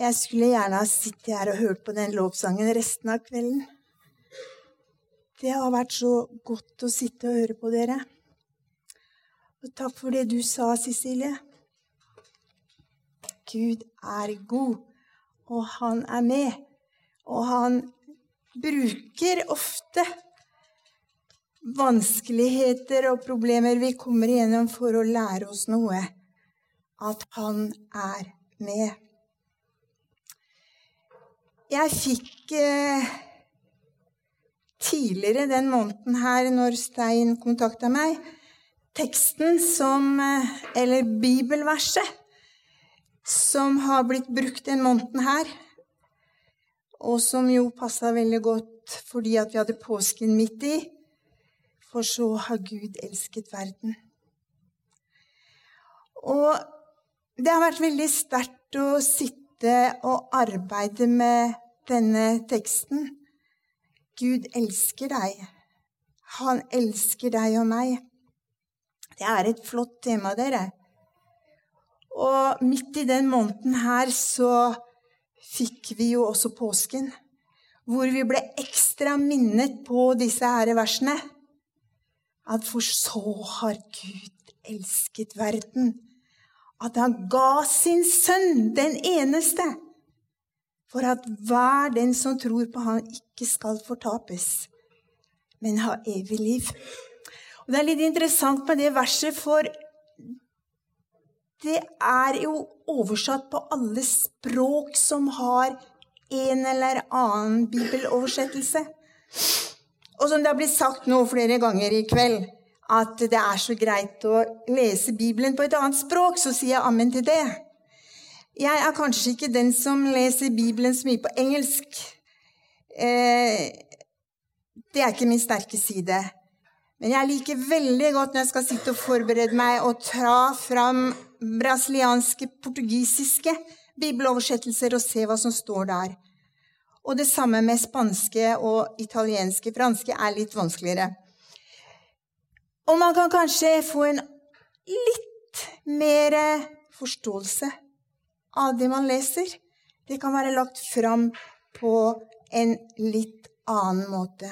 Jeg skulle gjerne ha sittet her og hørt på den lovsangen resten av kvelden. Det har vært så godt å sitte og høre på dere. Og takk for det du sa, Cecilie. Gud er god, og han er med. Og han bruker ofte vanskeligheter og problemer vi kommer igjennom, for å lære oss noe. At han er med. Jeg fikk eh, tidligere den måneden her, når Stein kontakta meg, teksten som eh, Eller bibelverset som har blitt brukt den måneden her, og som jo passa veldig godt fordi at vi hadde påsken midt i. For så har Gud elsket verden. Og det har vært veldig sterkt å sitte sitte og arbeide med denne teksten. Gud elsker deg. Han elsker deg og meg. Det er et flott tema, dere. Og midt i den måneden her så fikk vi jo også påsken. Hvor vi ble ekstra minnet på disse her versene. At for så har Gud elsket verden at han ga sin sønn, den eneste, for at hver den som tror på han ikke skal fortapes, men ha evig liv. Og Det er litt interessant med det verset, for det er jo oversatt på alle språk som har en eller annen bibeloversettelse. Og som det har blitt sagt nå flere ganger i kveld at det er så greit å lese Bibelen på et annet språk, så sier jeg ammen til det. Jeg er kanskje ikke den som leser Bibelen så mye på engelsk. Eh, det er ikke min sterke side. Men jeg liker veldig godt når jeg skal sitte og forberede meg og tra fram brasilianske, portugisiske bibeloversettelser og se hva som står der. Og det samme med spanske og italienske. Franske er litt vanskeligere. Og man kan kanskje få en litt mer forståelse av det man leser. Det kan være lagt fram på en litt annen måte.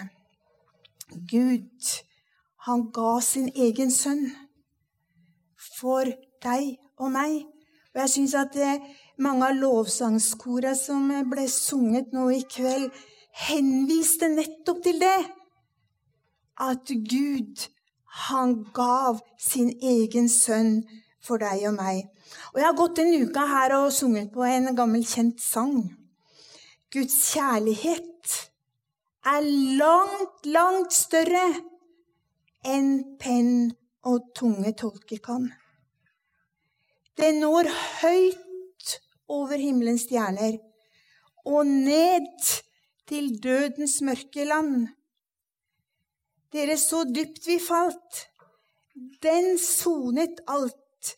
Gud, han ga sin egen sønn for deg og meg. Og jeg syns at mange av lovsangskora som ble sunget nå i kveld, henviste nettopp til det. At Gud han gav sin egen sønn for deg og meg. Og Jeg har gått denne uka her og sunget på en gammel, kjent sang. Guds kjærlighet er langt, langt større enn penn og tunge tolker kan. Det når høyt over himmelens stjerner og ned til dødens mørke land. Dere, så dypt vi falt, den sonet alt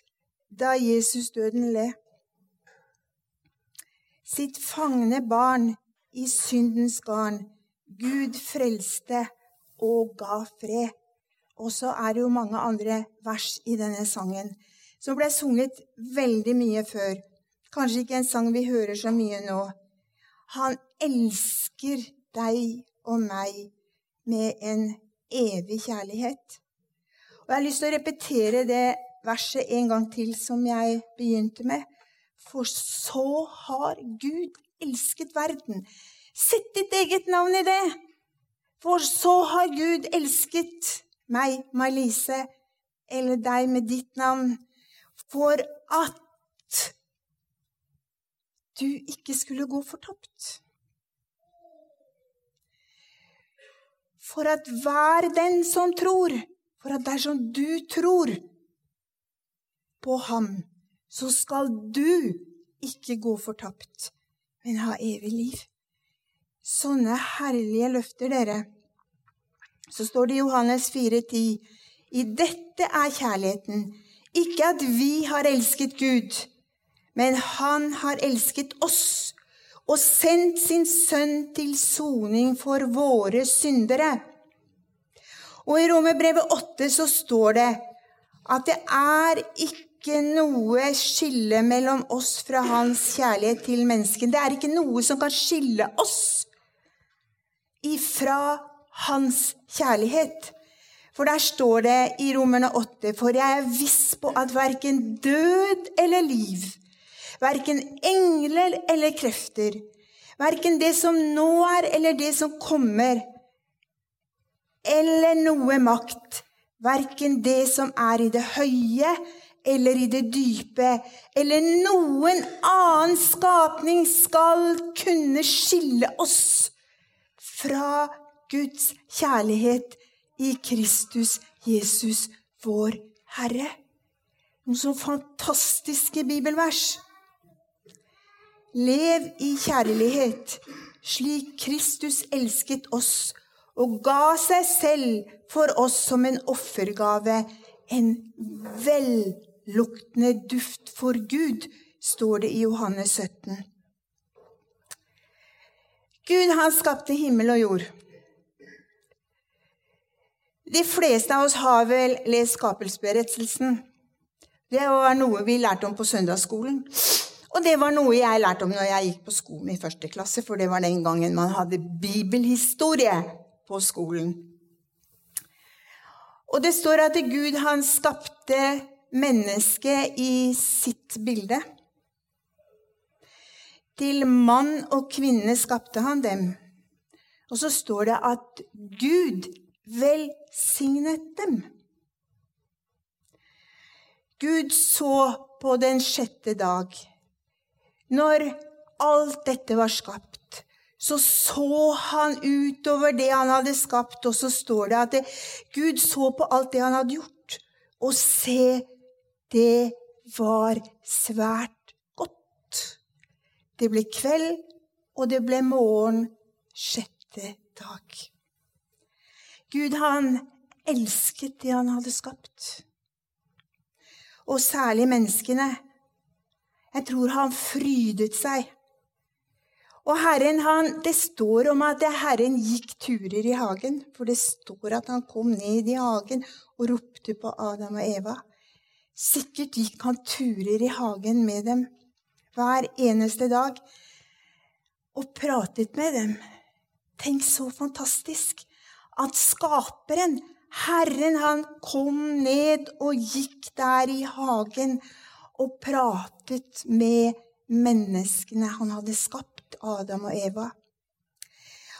da Jesus døden le. Sitt fangne barn i syndens garn, Gud frelste og ga fred. Og så er det jo mange andre vers i denne sangen som ble sunget veldig mye før. Kanskje ikke en sang vi hører så mye nå. Han elsker deg og meg med en evig kjærlighet. Og Jeg har lyst til å repetere det verset en gang til som jeg begynte med. For så har Gud elsket verden. Sett ditt eget navn i det. For så har Gud elsket meg, May-Lise, eller deg med ditt navn, for at du ikke skulle gå fortapt. For at hver den som tror, for at dersom du tror på ham, så skal du ikke gå fortapt, men ha evig liv. Sånne herlige løfter, dere. Så står det i Johannes 4,10.: I dette er kjærligheten, ikke at vi har elsket Gud, men Han har elsket oss og sendt sin sønn til soning for våre syndere. Og i Romerbrevet 8 så står det at det er ikke noe skille mellom oss fra hans kjærlighet til mennesken. Det er ikke noe som kan skille oss ifra hans kjærlighet. For der står det i Romerne 8.: For jeg er viss på at verken død eller liv, verken engler eller krefter, verken det som nå er eller det som kommer, eller noe makt, verken det som er i det høye eller i det dype, eller noen annen skapning skal kunne skille oss fra Guds kjærlighet i Kristus Jesus, vår Herre. Noen så fantastiske bibelvers. Lev i kjærlighet, slik Kristus elsket oss og ga seg selv for oss som en offergave, en velluktende duft for Gud, står det i Johannes 17. Gud, han skapte himmel og jord. De fleste av oss har vel lest skapelsesberettelsen. Det var noe vi lærte om på søndagsskolen. Og det var noe jeg lærte om når jeg gikk på skolen i første klasse, for det var den gangen man hadde bibelhistorie på skolen. Og det står at Gud han skapte mennesket i sitt bilde. Til mann og kvinne skapte han dem. Og så står det at Gud velsignet dem. Gud så på den sjette dag. Når alt dette var skapt, så så han utover det han hadde skapt, og så står det at det, Gud så på alt det han hadde gjort, og se, det var svært godt. Det ble kveld, og det ble morgen sjette dag. Gud, han elsket det han hadde skapt. Og særlig menneskene. Jeg tror han frydet seg. Og Herren, han, Det står om at Herren gikk turer i hagen. For det står at han kom ned i hagen og ropte på Adam og Eva. Sikkert gikk han turer i hagen med dem hver eneste dag og pratet med dem. Tenk så fantastisk at skaperen, Herren, han kom ned og gikk der i hagen og pratet med menneskene han hadde skapt, Adam og Eva.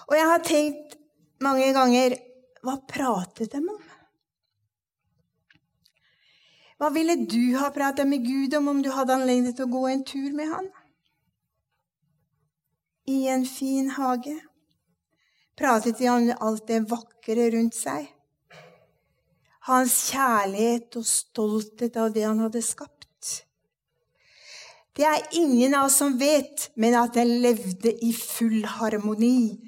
Og jeg har tenkt mange ganger hva pratet de om? Hva ville du ha pratet med Gud om om du hadde anledning til å gå en tur med han? I en fin hage? pratet de om alt det vakre rundt seg. Hans kjærlighet og stolthet av det han hadde skapt. Det er ingen av oss som vet, men at den levde i full harmoni,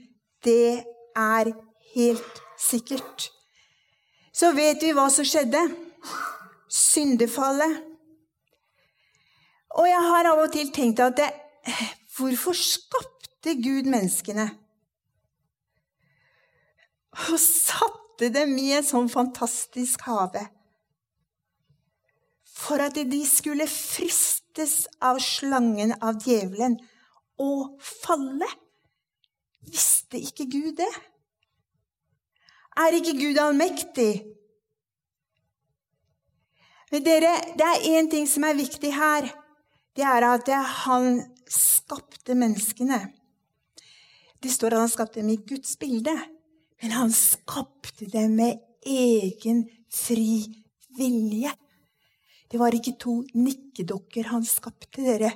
det er helt sikkert. Så vet vi hva som skjedde. Syndefallet. Og jeg har av og til tenkt at det, hvorfor skapte Gud menneskene? og satte dem i en sånn fantastisk hage. For at de skulle fristes av slangen, av djevelen, og falle. Visste ikke Gud det? Er ikke Gud allmektig? Men dere, det er én ting som er viktig her. Det er at han skapte menneskene. Det står at han skapte dem i Guds bilde. Men han skapte dem med egen fri vilje. Det var ikke to nikkedokker han skapte, dere.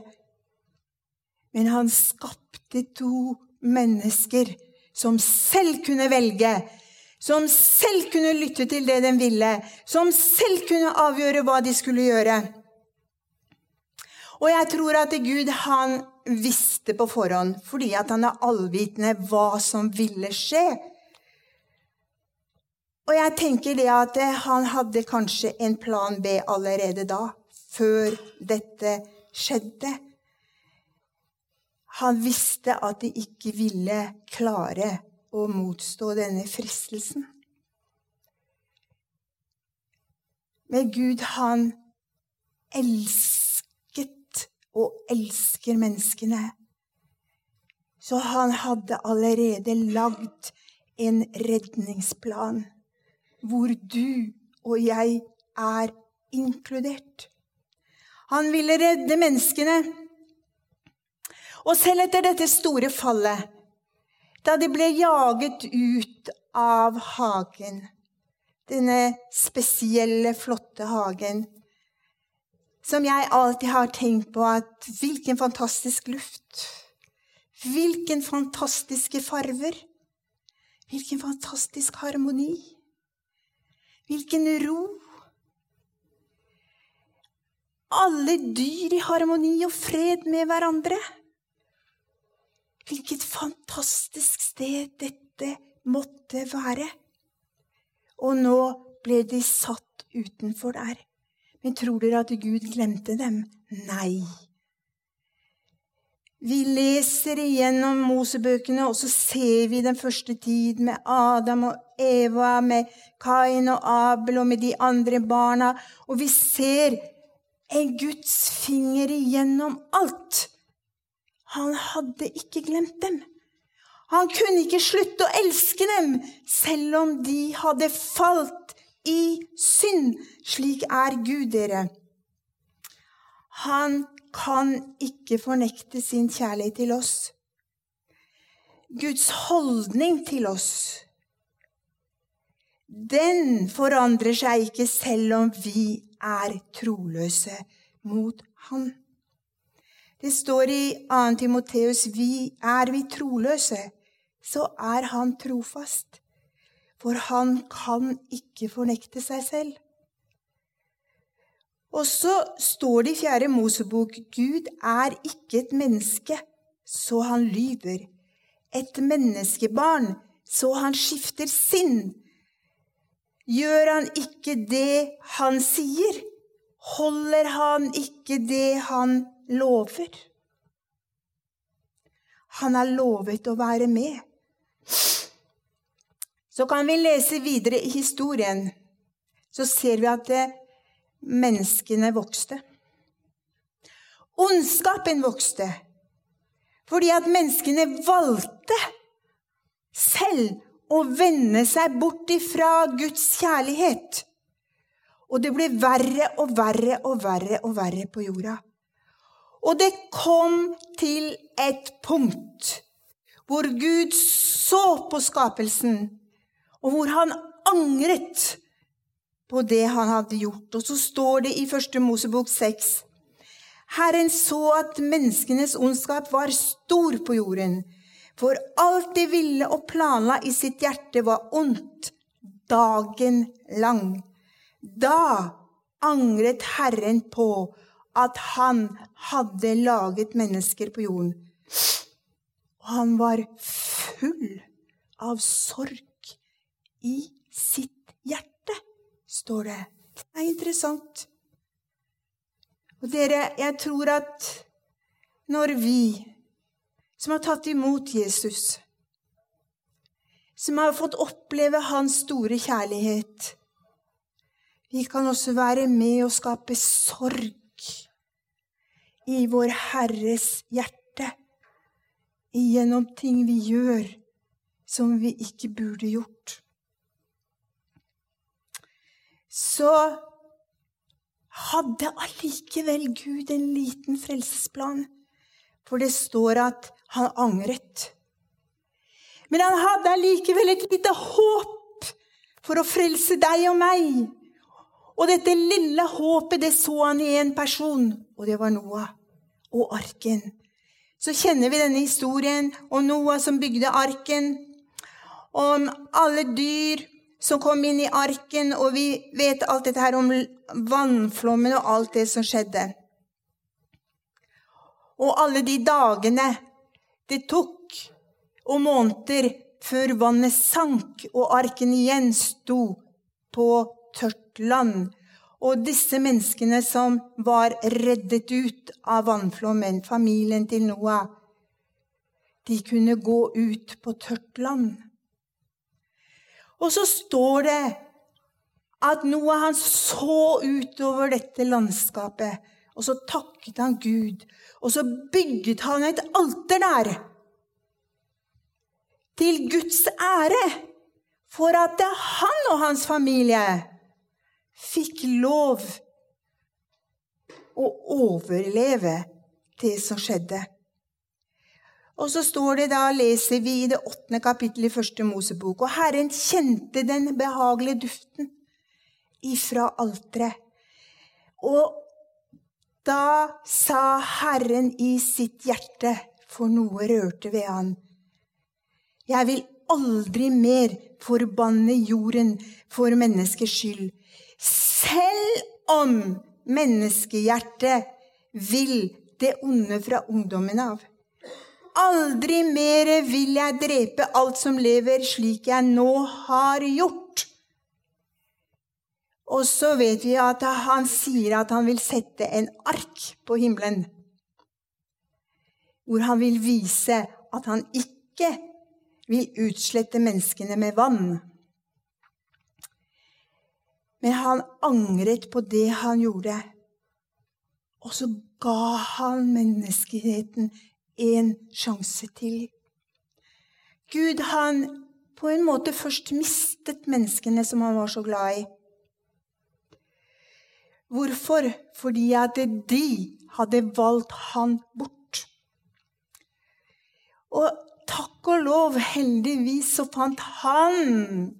Men han skapte to mennesker som selv kunne velge, som selv kunne lytte til det de ville, som selv kunne avgjøre hva de skulle gjøre. Og jeg tror at Gud han visste på forhånd, fordi han er allvitende, hva som ville skje. Og jeg tenker det at han hadde kanskje en plan B allerede da, før dette skjedde. Han visste at de ikke ville klare å motstå denne fristelsen. Men Gud, han elsket og elsker menneskene. Så han hadde allerede lagd en redningsplan hvor du og jeg er inkludert. Han ville redde menneskene. Og selv etter dette store fallet, da de ble jaget ut av hagen, denne spesielle, flotte hagen, som jeg alltid har tenkt på at Hvilken fantastisk luft! Hvilken fantastiske farver! Hvilken fantastisk harmoni! Hvilken ro! Alle dyr i harmoni og fred med hverandre. Hvilket fantastisk sted dette måtte være. Og nå ble de satt utenfor der. Men tror dere at Gud glemte dem? Nei. Vi leser igjennom Mosebøkene, og så ser vi den første tid med Adam og Eva, med Kain og Abel og med de andre barna. Og vi ser en Guds finger igjennom alt. Han hadde ikke glemt dem. Han kunne ikke slutte å elske dem, selv om de hadde falt i synd. Slik er Gud, dere. Han kan ikke fornekte sin kjærlighet til oss. Guds holdning til oss, den forandrer seg ikke selv om vi er troløse mot Han. Det står i 2. Timoteus vi er vi troløse, så er Han trofast. For han kan ikke fornekte seg selv. Og så står det i fjerde Mosebok Gud er ikke et menneske, så han lyver. Et menneskebarn, så han skifter sinn. Gjør han ikke det han sier? Holder han ikke det han lover? Han er lovet å være med. Så kan vi lese videre i historien. Så ser vi at det menneskene vokste. Ondskapen vokste fordi at menneskene valgte selv å vende seg bort ifra Guds kjærlighet. Og det ble verre og verre og verre og verre på jorda. Og det kom til et punkt hvor Gud så på skapelsen, og hvor han angret på det han hadde gjort. Og så står det i første Mosebok 6. Herren så at menneskenes ondskap var stor på jorden, for alt de ville og planla i sitt hjerte, var ondt dagen lang. Da angret Herren på at han hadde laget mennesker på jorden. Og han var full av sorg i sitt står det. Det er interessant. Og dere, jeg tror at når vi som har tatt imot Jesus, som har fått oppleve hans store kjærlighet, vi kan også være med og skape sorg i vår Herres hjerte gjennom ting vi gjør som vi ikke burde gjort så hadde allikevel Gud en liten frelsesplan. For det står at han angret. Men han hadde allikevel et lite håp for å frelse deg og meg. Og dette lille håpet det så han i en person, og det var Noah og arken. Så kjenner vi denne historien om Noah som bygde arken, om alle dyr som kom inn i arken, og vi vet alt dette her om vannflommen og alt det som skjedde. Og alle de dagene det tok, og måneder før vannet sank og arken igjen sto på tørt land. Og disse menneskene som var reddet ut av vannflommen, familien til Noah, de kunne gå ut på tørt land. Og så står det at Noah han så utover dette landskapet, og så takket han Gud. Og så bygget han et alter der til Guds ære, for at han og hans familie fikk lov å overleve det som skjedde. Og så står det da, leser vi i det åttende kapittelet i første Mosebok, og Herren kjente den behagelige duften ifra alteret. Og da sa Herren i sitt hjerte, for noe rørte ved han, jeg vil aldri mer forbanne jorden for menneskers skyld, selv om menneskehjertet vil det onde fra ungdommen av. Aldri mere vil jeg drepe alt som lever, slik jeg nå har gjort. Og så vet vi at han sier at han vil sette en ark på himmelen. Hvor han vil vise at han ikke vil utslette menneskene med vann. Men han angret på det han gjorde. Og så ga han menneskeheten en sjanse til. Gud, han på en måte først mistet menneskene som han var så glad i. Hvorfor? Fordi at de hadde valgt han bort. Og takk og lov, heldigvis så fant han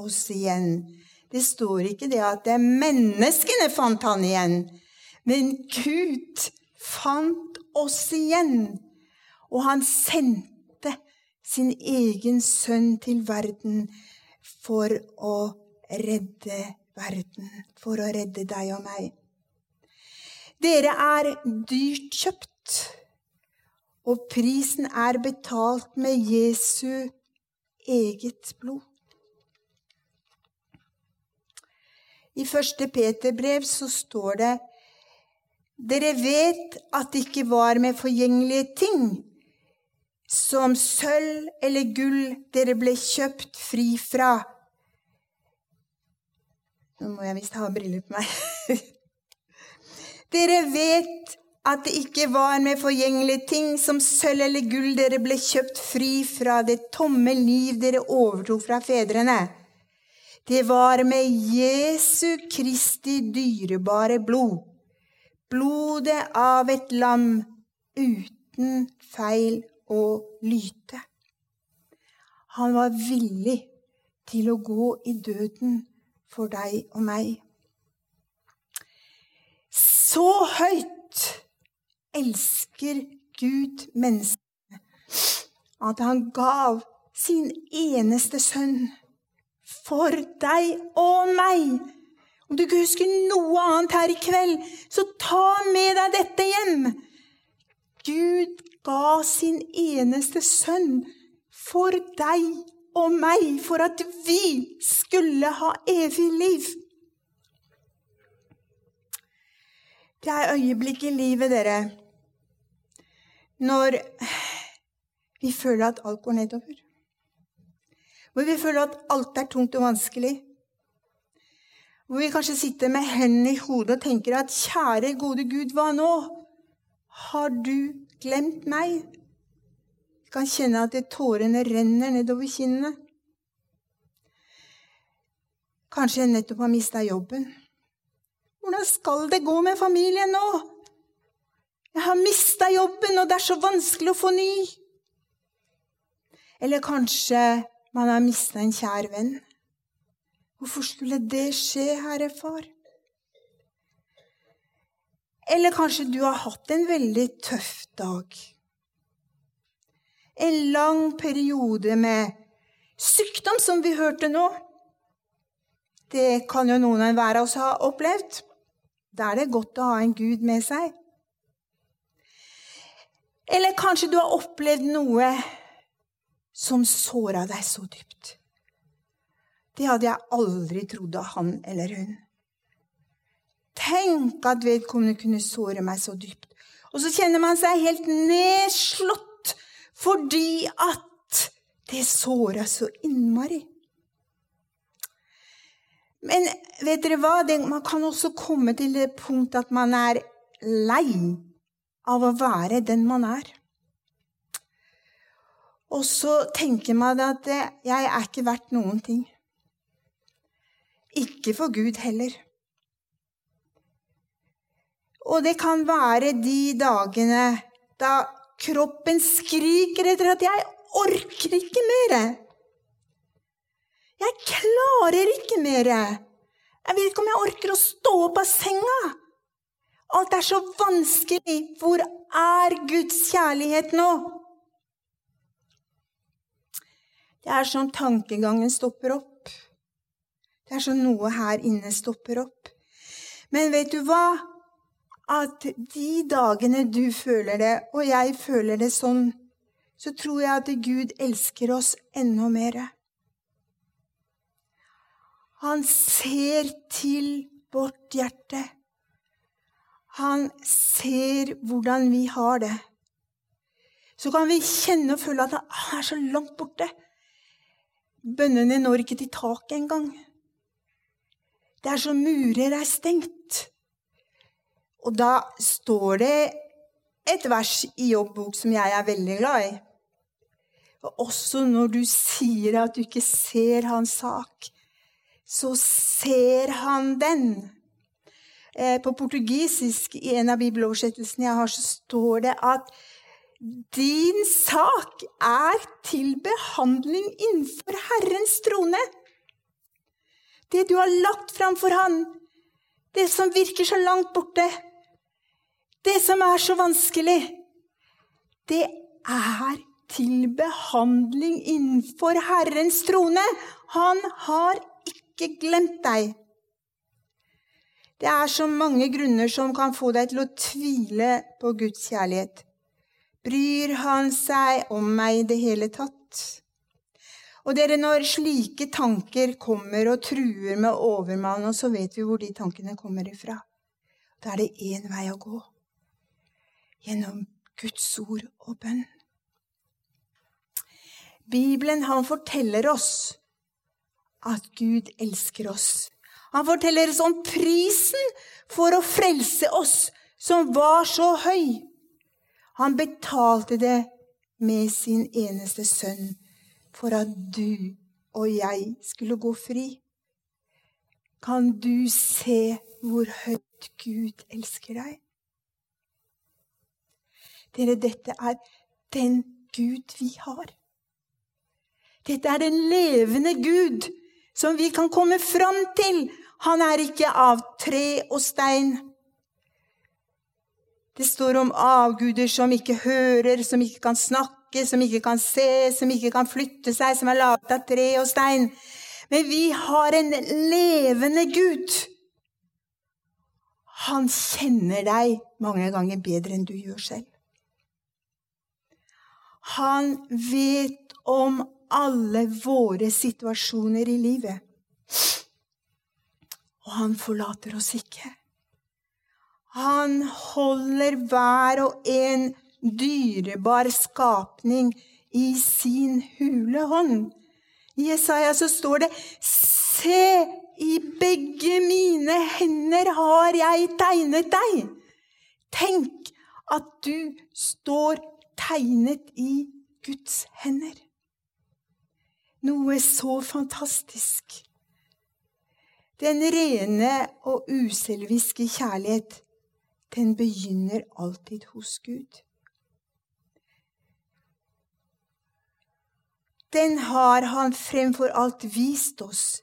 oss igjen. Det står ikke det at det menneskene fant han igjen. Men Gud fant oss igjen. Og han sendte sin egen sønn til verden for å redde verden. For å redde deg og meg. Dere er dyrt kjøpt, og prisen er betalt med Jesu eget blod. I første Peter-brev så står det dere vet at det ikke var med forgjengelige ting, som sølv eller gull dere ble kjøpt fri fra. Nå må jeg visst ha briller på meg. dere vet at det ikke var med forgjengelige ting som sølv eller gull dere ble kjøpt fri fra det tomme liv dere overtok fra fedrene. Det var med Jesu Kristi dyrebare blod blodet av et lam uten feil og lyte. Han var villig til å gå i døden for deg og meg. Så høyt elsker Gud menneskene at han gav sin eneste sønn for deg og meg om du ikke husker noe annet her i kveld, så ta med deg dette hjem. Gud ga sin eneste sønn for deg og meg, for at vi skulle ha evig liv. Det er øyeblikk i livet, dere, når vi føler at alt går nedover. Hvor vi føler at alt er tungt og vanskelig. Hvor vi kanskje sitter med hendene i hodet og tenker at kjære, gode Gud, hva nå? Har du glemt meg? Vi kan kjenne at tårene renner nedover kinnene. Kanskje jeg nettopp har mista jobben. Hvordan skal det gå med familien nå? Jeg har mista jobben, og det er så vanskelig å få ny. Eller kanskje man har mista en kjær venn. Hvorfor skulle det skje, Herre Far? Eller kanskje du har hatt en veldig tøff dag. En lang periode med sykdom, som vi hørte nå. Det kan jo noen hver av oss ha opplevd. Da er det godt å ha en Gud med seg. Eller kanskje du har opplevd noe som såra deg så dypt. Det hadde jeg aldri trodd av han eller hun. Tenk at vedkommende kunne såre meg så dypt. Og så kjenner man seg helt nedslått fordi at det såra så innmari. Men vet dere hva? man kan også komme til det punkt at man er lei av å være den man er. Og så tenker man at 'jeg er ikke verdt noen ting'. Ikke for Gud heller. Og det kan være de dagene da kroppen skriker etter at 'jeg orker ikke mer'. Jeg klarer ikke mer. Jeg vet ikke om jeg orker å stå opp av senga. Alt er så vanskelig. Hvor er Guds kjærlighet nå? Det er sånn tankegangen stopper opp. Det er sånn noe her inne stopper opp. Men vet du hva? At de dagene du føler det, og jeg føler det sånn, så tror jeg at Gud elsker oss enda mer. Han ser til vårt hjerte. Han ser hvordan vi har det. Så kan vi kjenne og føle at han er så langt borte. Bønnene når ikke til taket engang. Det er som murer er stengt. Og da står det et vers i jobbbok som jeg er veldig glad i. Og også når du sier at du ikke ser hans sak, så ser han den. Eh, på portugisisk, i en av bibeloversettelsene jeg har, så står det at din sak er til behandling innenfor Herrens trone. Det du har lagt fram for Han, det som virker så langt borte, det som er så vanskelig, det er til behandling innenfor Herrens trone. Han har ikke glemt deg. Det er så mange grunner som kan få deg til å tvile på Guds kjærlighet. Bryr han seg om meg i det hele tatt? Og dere, når slike tanker kommer og truer med overmann, så vet vi hvor de tankene kommer ifra. Da er det én vei å gå. Gjennom Guds ord og bønn. Bibelen han forteller oss at Gud elsker oss. Han forteller oss om prisen for å frelse oss, som var så høy. Han betalte det med sin eneste sønn for at du og jeg skulle gå fri. Kan du se hvor høyt Gud elsker deg? Dere, dette er den Gud vi har. Dette er den levende Gud som vi kan komme fram til. Han er ikke av tre og stein. Det står om avguder som ikke hører, som ikke kan snakke, som ikke kan se, som ikke kan flytte seg, som er laget av tre og stein. Men vi har en levende Gud. Han kjenner deg mange ganger bedre enn du gjør selv. Han vet om alle våre situasjoner i livet. Og han forlater oss ikke. Han holder hver og en dyrebar skapning i sin hule hånd. I Jesaja så står det Se, i begge mine hender har jeg tegnet deg. Tenk at du står tegnet i Guds hender noe så fantastisk. Den rene og uselviske kjærlighet, den begynner alltid hos Gud. Den har han fremfor alt vist oss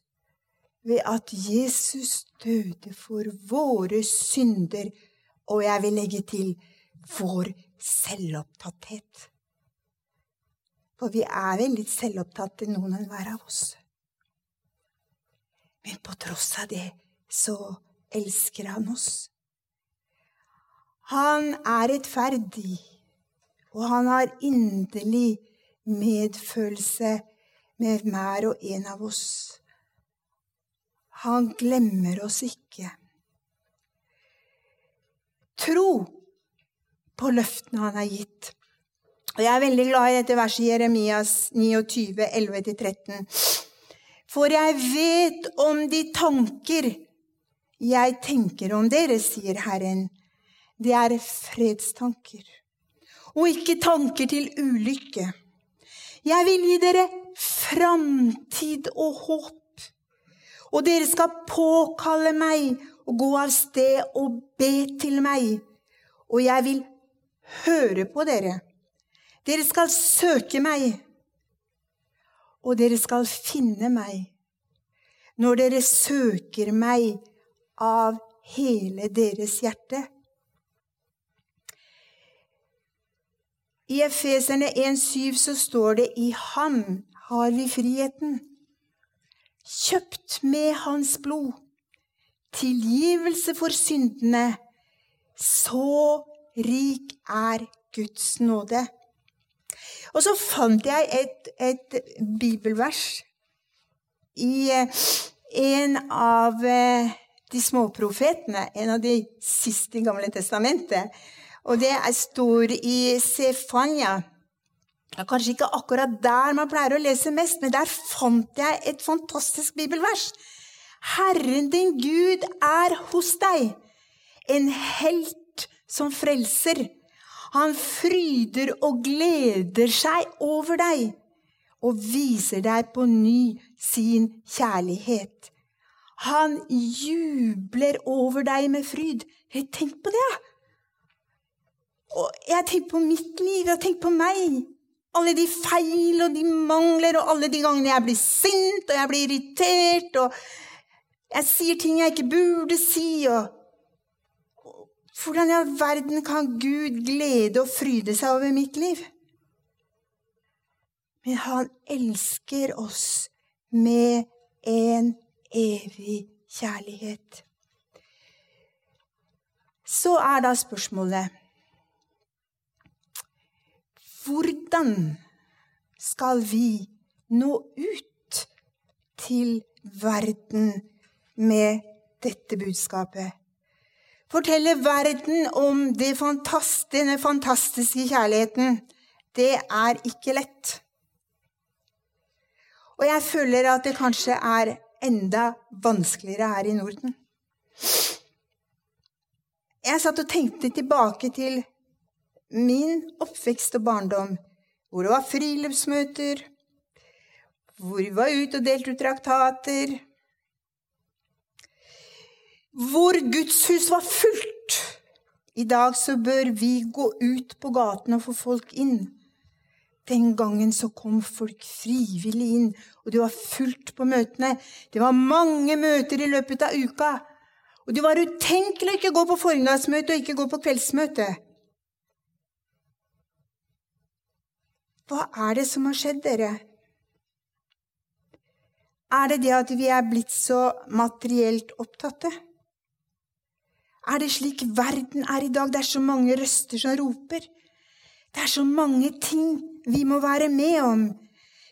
ved at Jesus døde for våre synder, og jeg vil legge til vår selvopptatthet. For vi er vel litt selvopptatte, noen enhver av oss. Men på tross av det så elsker han oss. Han er rettferdig, og han har inderlig medfølelse med hver og en av oss. Han glemmer oss ikke. Tro på løftene han har gitt. Og Jeg er veldig glad i dette verset i Jeremias 29, 11-13. For jeg vet om de tanker jeg tenker om dere, sier Herren. Det er fredstanker, og ikke tanker til ulykke. Jeg vil gi dere framtid og håp. Og dere skal påkalle meg og gå av sted og be til meg. Og jeg vil høre på dere. Dere skal søke meg, og dere skal finne meg når dere søker meg av hele deres hjerte. I Efeserne 1,7 så står det i ham har vi friheten. Kjøpt med hans blod. Tilgivelse for syndene. Så rik er Guds nåde. Og så fant jeg et, et bibelvers i eh, en av eh, de småprofetene, en av de siste i Gamle testamentet. Og det står i Sefania. Det er Kanskje ikke akkurat der man pleier å lese mest, men der fant jeg et fantastisk bibelvers. Herren din Gud er hos deg, en helt som frelser. Han fryder og gleder seg over deg og viser deg på ny sin kjærlighet. Han jubler over deg med fryd. Tenk på det! Og jeg tenker på mitt liv, jeg tenker på meg. Alle de feil og de mangler, og alle de gangene jeg blir sint og jeg blir irritert, og jeg sier ting jeg ikke burde si, og Hvordan i all verden kan Gud glede og fryde seg over mitt liv? Men han elsker oss med en evig kjærlighet. Så er da spørsmålet Hvordan skal vi nå ut til verden med dette budskapet? Fortelle verden om fantastiske, denne fantastiske kjærligheten. Det er ikke lett. Og jeg føler at det kanskje er enda vanskeligere her i Norden. Jeg satt og tenkte tilbake til min oppvekst og barndom, hvor det var friluftsmøter, hvor vi var ute og delte ut traktater, hvor Guds hus var fullt. I dag så bør vi gå ut på gaten og få folk inn. Den gangen så kom folk frivillig inn, og det var fullt på møtene. Det var mange møter i løpet av uka. Og det var utenkelig å ikke gå på formiddagsmøte og ikke gå på kveldsmøte. Hva er det som har skjedd, dere? Er det det at vi er blitt så materielt opptatte? Er det slik verden er i dag? Det er så mange røster som roper. Det er så mange ting vi må være med om.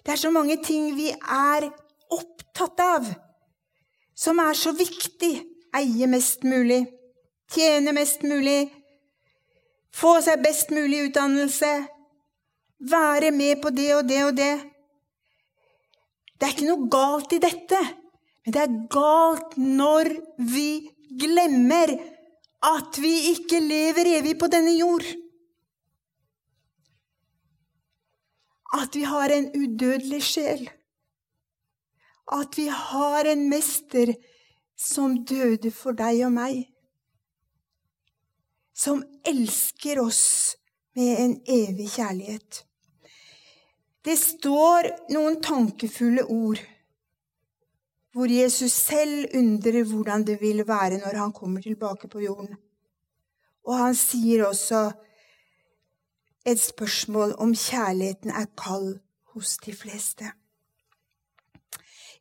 Det er så mange ting vi er opptatt av, som er så viktig. Eie mest mulig, tjene mest mulig, få seg best mulig utdannelse, være med på det og det og det. Det er ikke noe galt i dette, men det er galt når vi glemmer at vi ikke lever evig på denne jord. At vi har en udødelig sjel. At vi har en mester som døde for deg og meg. Som elsker oss med en evig kjærlighet. Det står noen tankefulle ord hvor Jesus selv undrer hvordan det vil være når han kommer tilbake på jorden. Og han sier også et spørsmål om kjærligheten er kald hos de fleste.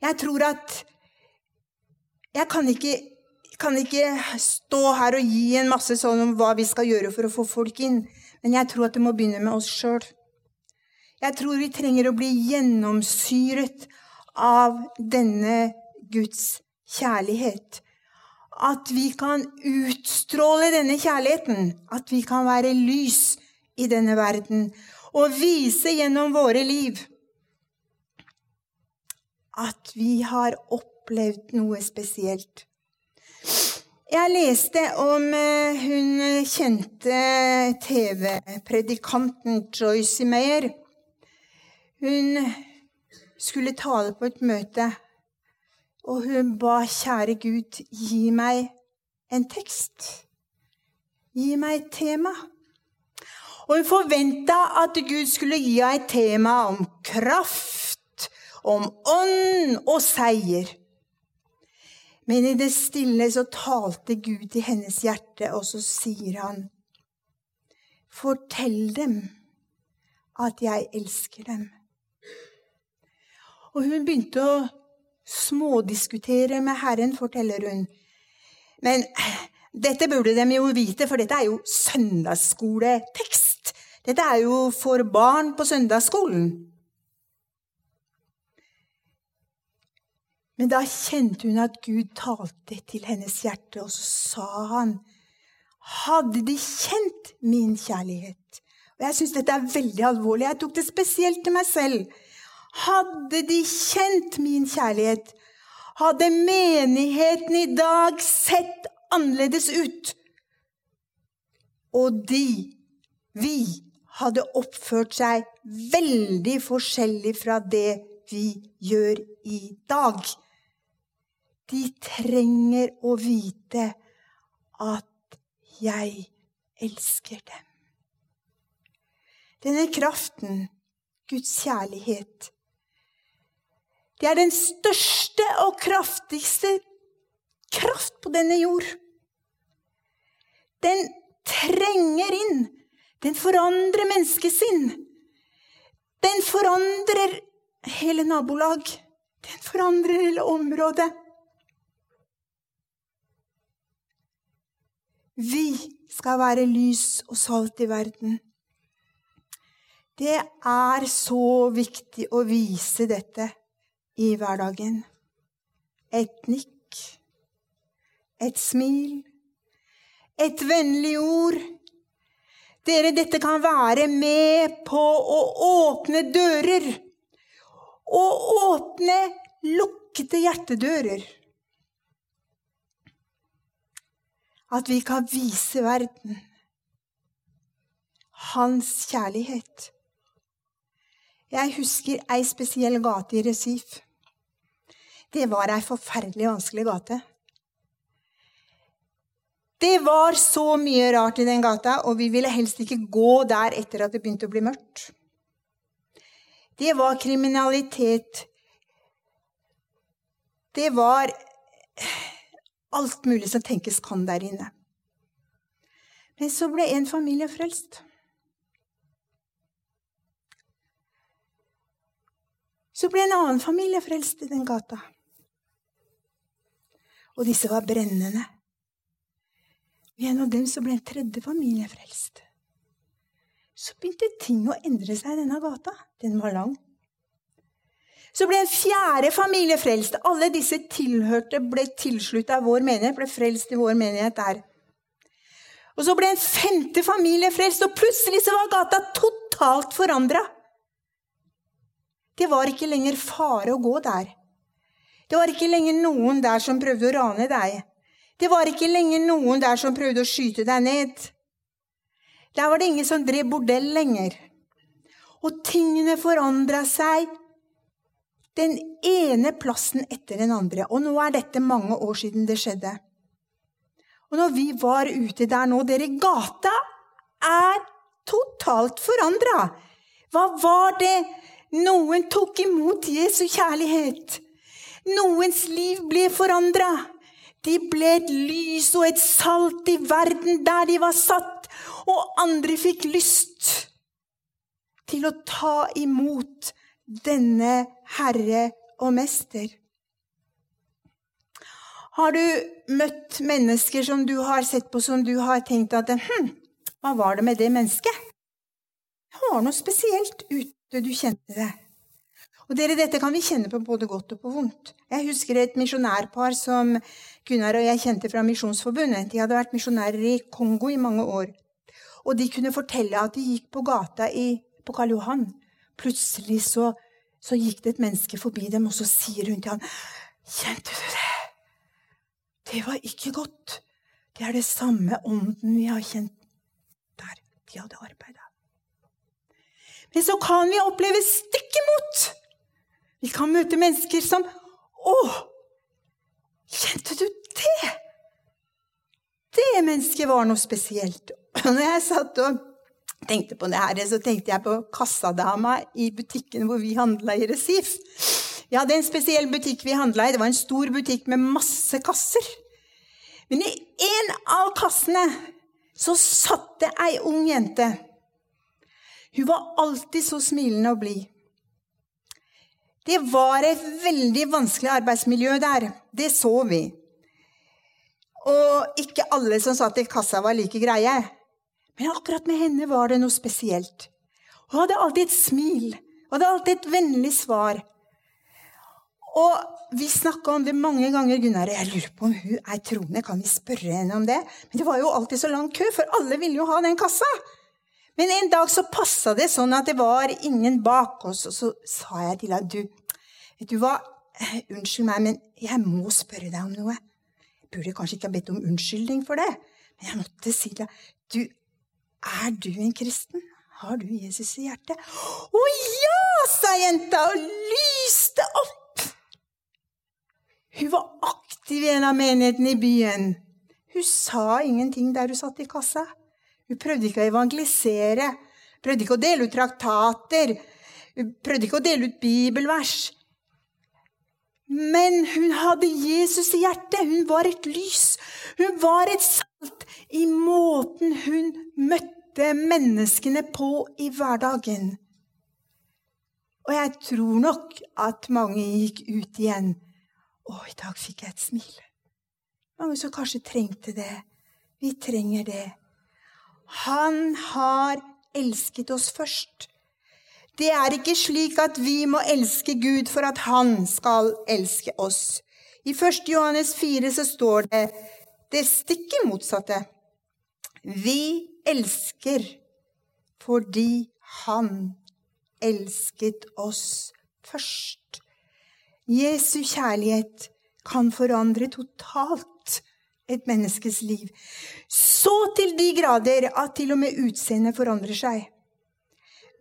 Jeg tror at Jeg kan ikke, kan ikke stå her og gi en masse sånn om hva vi skal gjøre for å få folk inn, men jeg tror at det må begynne med oss sjøl. Jeg tror vi trenger å bli gjennomsyret av denne Guds kjærlighet. At vi kan utstråle denne kjærligheten. At vi kan være lys i denne verden. Og vise gjennom våre liv at vi har opplevd noe spesielt. Jeg leste om eh, hun kjente TV-predikanten Joyce Meyer. Hun skulle tale på et møte, og hun ba kjære Gud, gi meg en tekst. Gi meg et tema. Og hun forventa at Gud skulle gi henne et tema om kraft, om ånd og seier. Men i det stille så talte Gud i hennes hjerte, og så sier han, Fortell dem at jeg elsker dem. Og hun begynte å smådiskutere med Herren, forteller hun. Men dette burde de jo vite, for dette er jo søndagsskoletekst. Dette er jo for barn på søndagsskolen. Men da kjente hun at Gud talte til hennes hjerte, og så sa han Hadde de kjent min kjærlighet? Og Jeg syns dette er veldig alvorlig. Jeg tok det spesielt til meg selv. Hadde de kjent min kjærlighet, hadde menigheten i dag sett annerledes ut. Og de, vi, hadde oppført seg veldig forskjellig fra det vi gjør i dag. De trenger å vite at jeg elsker dem. Denne kraften, Guds kjærlighet, det er den største og kraftigste kraft på denne jord. Den trenger inn. Den forandrer menneskesinn. Den forandrer hele nabolag. Den forandrer hele området. Vi skal være lys og salt i verden. Det er så viktig å vise dette i hverdagen. Et nikk, et smil, et vennlig ord. Dere, dette kan være med på å åpne dører. Å åpne lukkede hjertedører. At vi kan vise verden hans kjærlighet. Jeg husker ei spesiell gate i Resif. Det var ei forferdelig vanskelig gate. Det var så mye rart i den gata, og vi ville helst ikke gå der etter at det begynte å bli mørkt. Det var kriminalitet. Det var alt mulig som tenkes kan der inne. Men så ble en familie frelst. Så ble en annen familie frelst i den gata. Og disse var brennende. Gjennom dem så ble en tredje familie frelst. Så begynte ting å endre seg i denne gata. Den var lang. Så ble en fjerde familie frelst. Alle disse tilhørte, ble tilslutta vår menighet, ble frelst i vår menighet der. Og så ble en femte familie frelst, og plutselig så var gata totalt forandra. Det var ikke lenger fare å gå der. Det var ikke lenger noen der som prøvde å rane deg. Det var ikke lenger noen der som prøvde å skyte deg ned. Der var det ingen som drev bordell lenger. Og tingene forandra seg den ene plassen etter den andre. Og nå er dette mange år siden det skjedde. Og når vi var ute der nå Dere, gata er totalt forandra. Hva var det? Noen tok imot Jesu kjærlighet. Noens liv ble forandra. De ble et lys og et salt i verden der de var satt, og andre fikk lyst til å ta imot denne Herre og Mester. Har du møtt mennesker som du har sett på som du har tenkt at hm, hva var det med det mennesket? Det var noe spesielt ute du kjente det. Og dere, Dette kan vi kjenne på både godt og på vondt. Jeg husker et misjonærpar som Gunnar og jeg kjente fra Misjonsforbundet. De hadde vært misjonærer i Kongo i mange år. Og de kunne fortelle at de gikk på gata i, på Karl Johan. Plutselig så Så gikk det et menneske forbi dem, og så sier hun til han, 'Kjente du det? Det var ikke godt.' Det er det samme ånden vi har kjent der de hadde arbeida. Men så kan vi oppleve stikk imot. Vi kan møte mennesker som 'Å, kjente du det?' Det mennesket var noe spesielt. Og når jeg satt og tenkte på det her, så tenkte jeg på kassadama i butikken hvor vi handla i Resif. Vi hadde en spesiell butikk vi handla i. Det var en stor butikk med masse kasser. Men i en av kassene så satt det ei ung jente. Hun var alltid så smilende og blid. Det var et veldig vanskelig arbeidsmiljø der. Det så vi. Og ikke alle som satt i kassa, var like greie. Men akkurat med henne var det noe spesielt. Hun hadde alltid et smil. Hun hadde alltid et vennlig svar. Og vi snakka om det mange ganger, Gunnar. Jeg lurer på om hun er troende. Kan vi spørre henne om det? Men det var jo alltid så lang kø, for alle ville jo ha den kassa. Men en dag så passa det sånn at det var ingen bak oss, og så sa jeg til henne du, vet du hva, unnskyld meg, men jeg må spørre deg om noe. Jeg burde kanskje ikke ha bedt om unnskyldning for det, men jeg måtte si det. Du, er du en kristen? Har du Jesus i hjertet? Å ja, sa jenta og lyste opp. Hun var aktiv i en av menighetene i byen. Hun sa ingenting der hun satt i kassa. Hun prøvde ikke å evangelisere, Hun prøvde ikke å dele ut traktater, hun prøvde ikke å dele ut bibelvers. Men hun hadde Jesus i hjertet. Hun var et lys. Hun var et salt i måten hun møtte menneskene på i hverdagen. Og jeg tror nok at mange gikk ut igjen. Å, i dag fikk jeg et smil. Mange som kanskje trengte det. Vi trenger det. Han har elsket oss først. Det er ikke slik at vi må elske Gud for at Han skal elske oss. I 1. Johannes 4 så står det det stikk motsatte. Vi elsker fordi Han elsket oss først. Jesu kjærlighet kan forandre totalt et menneskes liv. Så til de grader at til og med utseendet forandrer seg.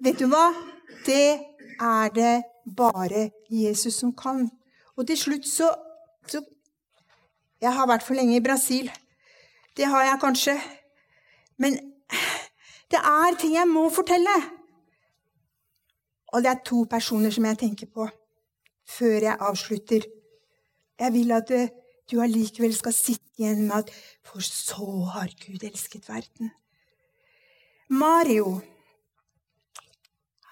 Vet du hva? Det er det bare Jesus som kan. Og til slutt så, så Jeg har vært for lenge i Brasil. Det har jeg kanskje. Men det er ting jeg må fortelle. Og det er to personer som jeg tenker på før jeg avslutter. Jeg vil at eh, du allikevel skal sitte igjen med at For så har Gud elsket verden. Mario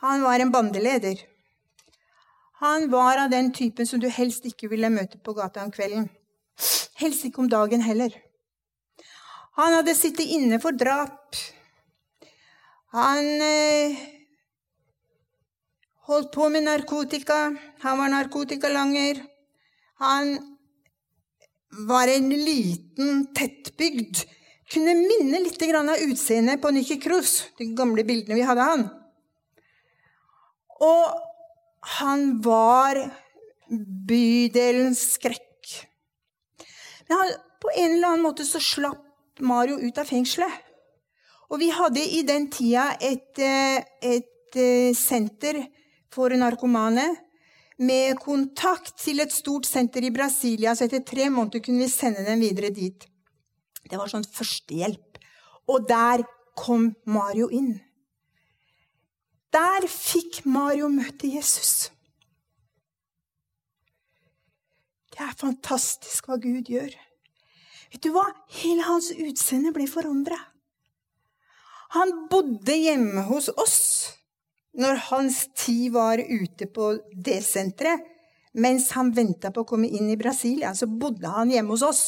han var en bandeleder. Han var av den typen som du helst ikke ville møte på gata om kvelden. Helst ikke om dagen heller. Han hadde sittet inne for drap. Han eh, holdt på med narkotika. Han var narkotikalanger. Han var en liten, tettbygd Kunne minne litt av utseendet på Nikki Cruz, de gamle bildene vi hadde av han. Og han var bydelens skrekk. Men han, på en eller annen måte så slapp Mario ut av fengselet. Og vi hadde i den tida et, et, et eh, senter for narkomane med kontakt til et stort senter i Brasilia. Så etter tre måneder kunne vi sende dem videre dit. Det var sånn førstehjelp. Og der kom Mario inn. Der fikk Mario møte Jesus. Det er fantastisk hva Gud gjør. Vet du hva? Hele hans utseende ble forandra. Han bodde hjemme hos oss når hans tid var ute på det senteret. Mens han venta på å komme inn i Brasilia, så bodde han hjemme hos oss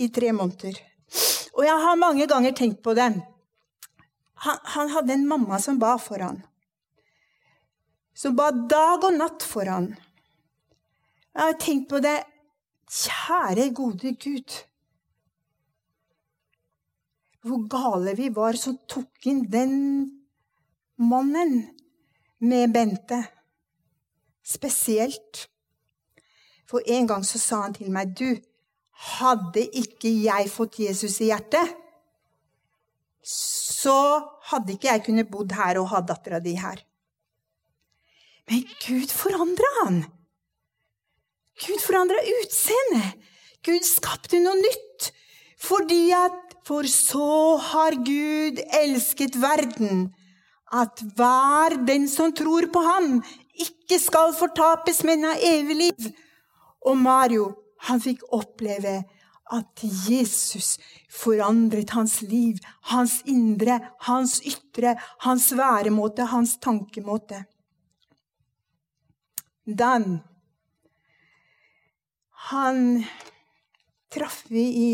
i tre måneder. Og jeg har mange ganger tenkt på det. Han, han, hadde en mamma som ba for han. Som ba dag og natt for han. Jeg har tenkt på det. Kjære, gode Gud. Hvor gale vi var som tok inn den mannen med Bente. spesielt. For en gang så sa han til meg, du, hadde ikke jeg fått Jesus i hjertet, så hadde ikke jeg kunnet bodd her og ha dattera di her. Men Gud forandra han. Gud forandra utseendet. Gud skapte noe nytt. Fordi at For så har Gud elsket verden, at hver den som tror på ham, ikke skal fortapes, men ha evig liv. Og Mario, han fikk oppleve at Jesus forandret hans liv, hans indre, hans ytre, hans væremåte, hans tankemåte. Dan, han traff vi i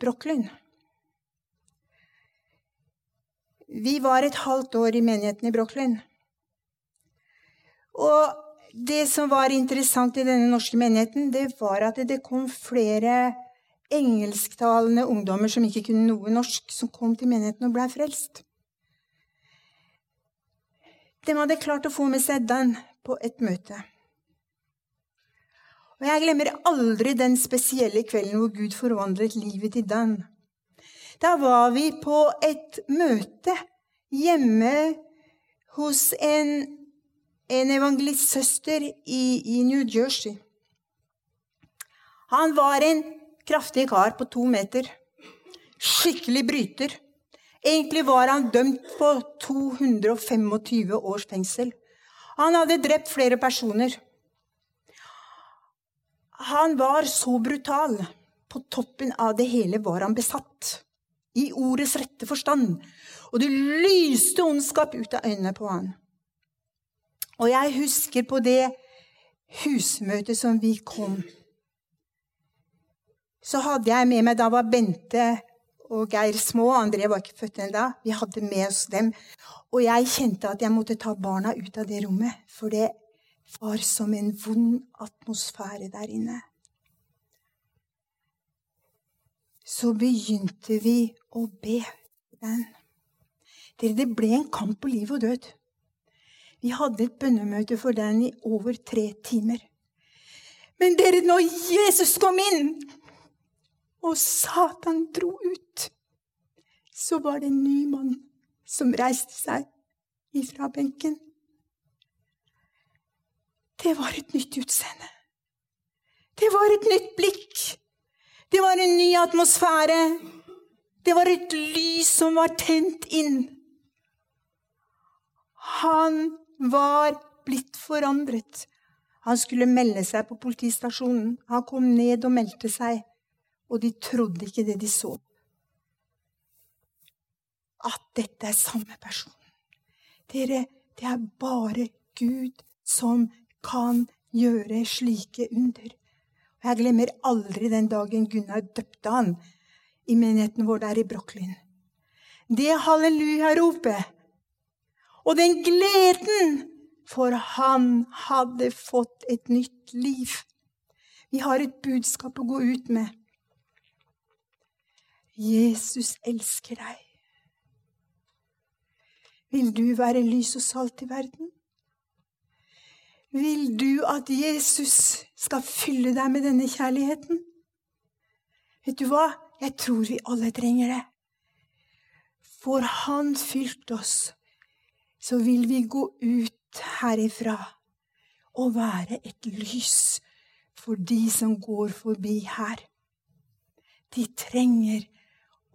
Brooklyn. Vi var et halvt år i menigheten i Brooklyn. Og det som var interessant i denne norske menigheten, det var at det kom flere engelsktalende ungdommer som ikke kunne noe norsk, som kom til menigheten og blei frelst. De hadde klart å få med seg den på et møte. Og Jeg glemmer aldri den spesielle kvelden hvor Gud forvandlet livet til Dan. Da var vi på et møte hjemme hos en en evangelistsøster i, i New Jersey. Han var en kraftig kar på to meter. Skikkelig bryter. Egentlig var han dømt på 225 års fengsel. Han hadde drept flere personer. Han var så brutal. På toppen av det hele var han besatt. I ordets rette forstand. Og det lyste ondskap ut av øynene på han. Og jeg husker på det husmøtet som vi kom. Så hadde jeg med meg Da var Bente og Geir små. André var ikke født ennå. Vi hadde med oss dem. Og jeg kjente at jeg måtte ta barna ut av det rommet. For det var som en vond atmosfære der inne. Så begynte vi å be den. Det ble en kamp på liv og død. Vi hadde et bønnemøte for den i over tre timer. Men dere, når Jesus kom inn, og Satan dro ut, så var det en ny mann som reiste seg ifra benken. Det var et nytt utseende. Det var et nytt blikk. Det var en ny atmosfære. Det var et lys som var tent inn. Han var blitt forandret. Han skulle melde seg på politistasjonen. Han kom ned og meldte seg, og de trodde ikke det de så. At dette er samme person. Dere, det er bare Gud som kan gjøre slike under. Jeg glemmer aldri den dagen Gunnar døpte han i menigheten vår der i Brooklyn. Det halleluja-ropet og den gleden, for han hadde fått et nytt liv. Vi har et budskap å gå ut med. Jesus elsker deg. Vil du være lys og salt i verden? Vil du at Jesus skal fylle deg med denne kjærligheten? Vet du hva? Jeg tror vi alle trenger det. For han fylte oss så vil vi gå ut herifra og være et lys for de som går forbi her. De trenger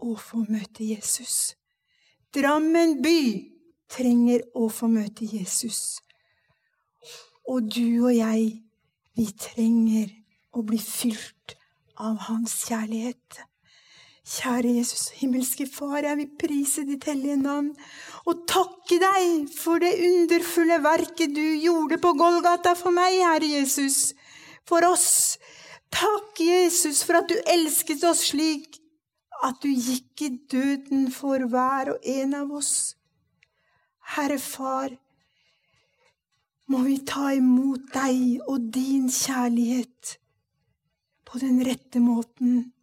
å få møte Jesus. Drammen by trenger å få møte Jesus. Og du og jeg, vi trenger å bli fylt av hans kjærlighet. Kjære Jesus, himmelske Far, jeg vil prise ditt hellige navn og takke deg for det underfulle verket du gjorde på Golgata for meg, Herre Jesus, for oss. Takk, Jesus, for at du elsket oss slik at du gikk i døden for hver og en av oss. Herre Far, må vi ta imot deg og din kjærlighet på den rette måten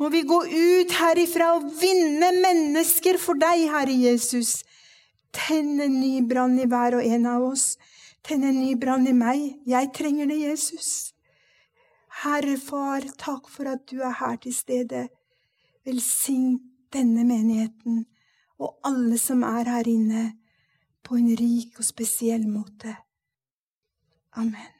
må vi gå ut herifra og vinne mennesker for deg, Herre Jesus. Tenn en ny brann i hver og en av oss. Tenn en ny brann i meg. Jeg trenger det, Jesus. Herre Far, takk for at du er her til stede. Velsign denne menigheten og alle som er her inne, på en rik og spesiell måte. Amen.